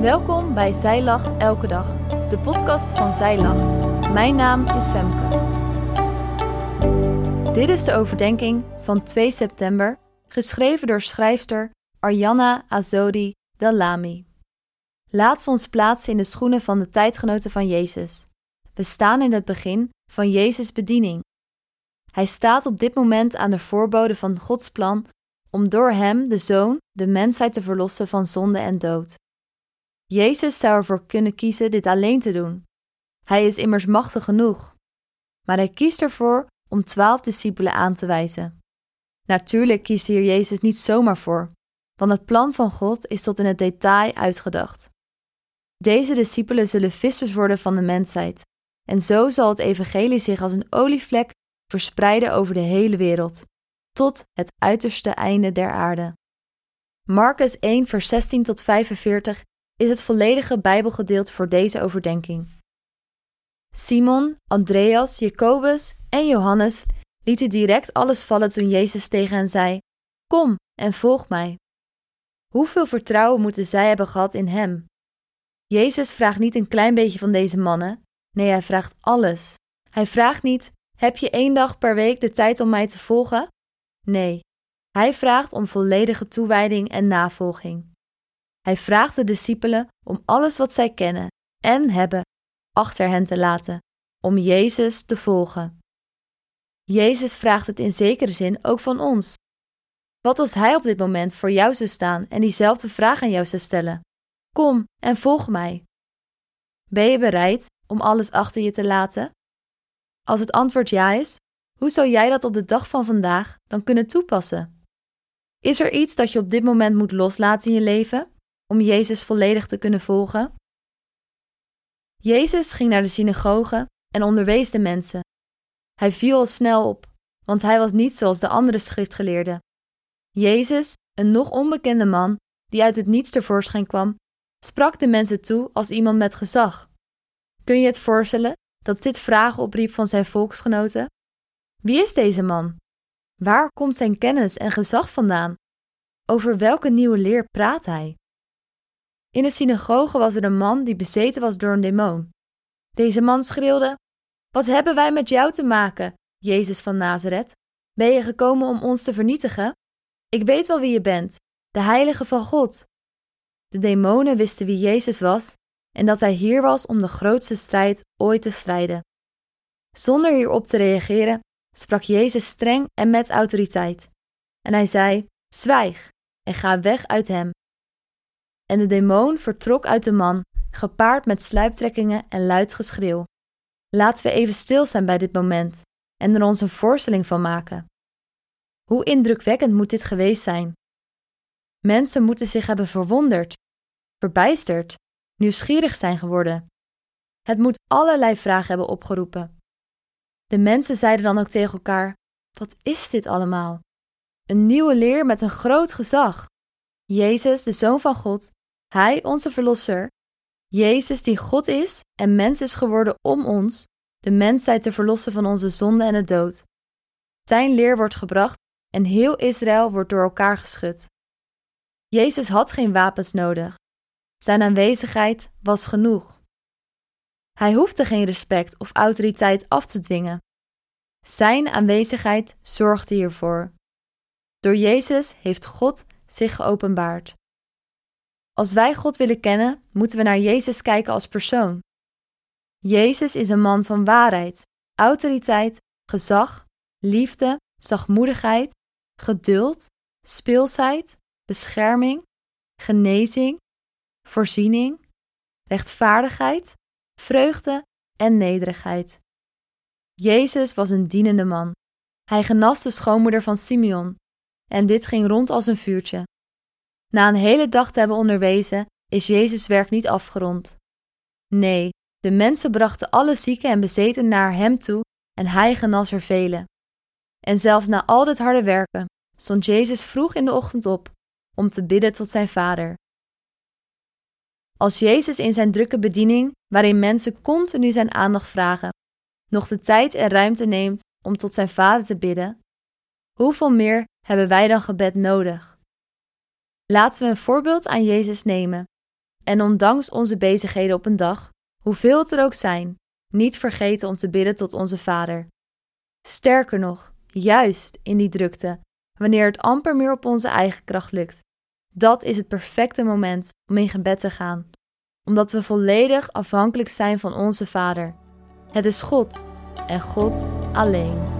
Welkom bij Zij Lacht Elke Dag, de podcast van Zij Lacht. Mijn naam is Femke. Dit is de overdenking van 2 september, geschreven door schrijfster Arjanna Azodi Dallami. Laten we ons plaatsen in de schoenen van de tijdgenoten van Jezus. We staan in het begin van Jezus' bediening. Hij staat op dit moment aan de voorbode van Gods plan om door hem, de Zoon, de mensheid te verlossen van zonde en dood. Jezus zou ervoor kunnen kiezen dit alleen te doen. Hij is immers machtig genoeg. Maar hij kiest ervoor om twaalf discipelen aan te wijzen. Natuurlijk kiest hier Jezus niet zomaar voor, want het plan van God is tot in het detail uitgedacht. Deze discipelen zullen vissers worden van de mensheid, en zo zal het evangelie zich als een olievlek verspreiden over de hele wereld, tot het uiterste einde der aarde. Marcus 1, vers 16 tot 45 is het volledige Bijbelgedeelte voor deze overdenking. Simon, Andreas, Jacobus en Johannes lieten direct alles vallen toen Jezus tegen hen zei: Kom en volg mij. Hoeveel vertrouwen moeten zij hebben gehad in Hem? Jezus vraagt niet een klein beetje van deze mannen, nee, hij vraagt alles. Hij vraagt niet: Heb je één dag per week de tijd om mij te volgen? Nee, hij vraagt om volledige toewijding en navolging. Hij vraagt de discipelen om alles wat zij kennen en hebben achter hen te laten, om Jezus te volgen. Jezus vraagt het in zekere zin ook van ons. Wat als Hij op dit moment voor jou zou staan en diezelfde vraag aan jou zou stellen? Kom en volg mij. Ben je bereid om alles achter je te laten? Als het antwoord ja is, hoe zou jij dat op de dag van vandaag dan kunnen toepassen? Is er iets dat je op dit moment moet loslaten in je leven om Jezus volledig te kunnen volgen? Jezus ging naar de synagoge en onderwees de mensen. Hij viel al snel op, want hij was niet zoals de andere schriftgeleerden. Jezus, een nog onbekende man die uit het niets tevoorschijn kwam, sprak de mensen toe als iemand met gezag. Kun je het voorstellen dat dit vragen opriep van zijn volksgenoten? Wie is deze man? Waar komt zijn kennis en gezag vandaan? Over welke nieuwe leer praat hij? In de synagoge was er een man die bezeten was door een demon. Deze man schreeuwde: Wat hebben wij met jou te maken, Jezus van Nazareth? Ben je gekomen om ons te vernietigen? Ik weet wel wie je bent, de heilige van God. De demonen wisten wie Jezus was en dat hij hier was om de grootste strijd ooit te strijden. Zonder hierop te reageren, sprak Jezus streng en met autoriteit. En hij zei: Zwijg en ga weg uit hem. En de demon vertrok uit de man, gepaard met sluiptrekkingen en luid geschreeuw. Laten we even stilstaan bij dit moment en er ons een voorstelling van maken. Hoe indrukwekkend moet dit geweest zijn? Mensen moeten zich hebben verwonderd, verbijsterd, nieuwsgierig zijn geworden. Het moet allerlei vragen hebben opgeroepen. De mensen zeiden dan ook tegen elkaar: Wat is dit allemaal? Een nieuwe leer met een groot gezag. Jezus, de Zoon van God, Hij, onze Verlosser, Jezus die God is en mens is geworden om ons, de mensheid te verlossen van onze zonde en de dood. Zijn leer wordt gebracht en heel Israël wordt door elkaar geschud. Jezus had geen wapens nodig. Zijn aanwezigheid was genoeg. Hij hoefde geen respect of autoriteit af te dwingen. Zijn aanwezigheid zorgde hiervoor. Door Jezus heeft God zich geopenbaard. Als wij God willen kennen, moeten we naar Jezus kijken als persoon. Jezus is een man van waarheid, autoriteit, gezag, liefde, zachtmoedigheid, geduld, speelsheid, bescherming, genezing, voorziening, rechtvaardigheid, vreugde en nederigheid. Jezus was een dienende man. Hij genas de schoonmoeder van Simeon, en dit ging rond als een vuurtje. Na een hele dag te hebben onderwezen, is Jezus' werk niet afgerond. Nee, de mensen brachten alle zieken en bezeten naar hem toe en hij genas er velen. En zelfs na al dit harde werken stond Jezus vroeg in de ochtend op om te bidden tot zijn Vader. Als Jezus in zijn drukke bediening, waarin mensen continu zijn aandacht vragen, nog de tijd en ruimte neemt om tot zijn Vader te bidden, hoeveel meer hebben wij dan gebed nodig? Laten we een voorbeeld aan Jezus nemen. En ondanks onze bezigheden op een dag, hoeveel het er ook zijn, niet vergeten om te bidden tot onze Vader. Sterker nog, juist in die drukte, wanneer het amper meer op onze eigen kracht lukt. Dat is het perfecte moment om in gebed te gaan, omdat we volledig afhankelijk zijn van onze Vader. Het is God en God alleen.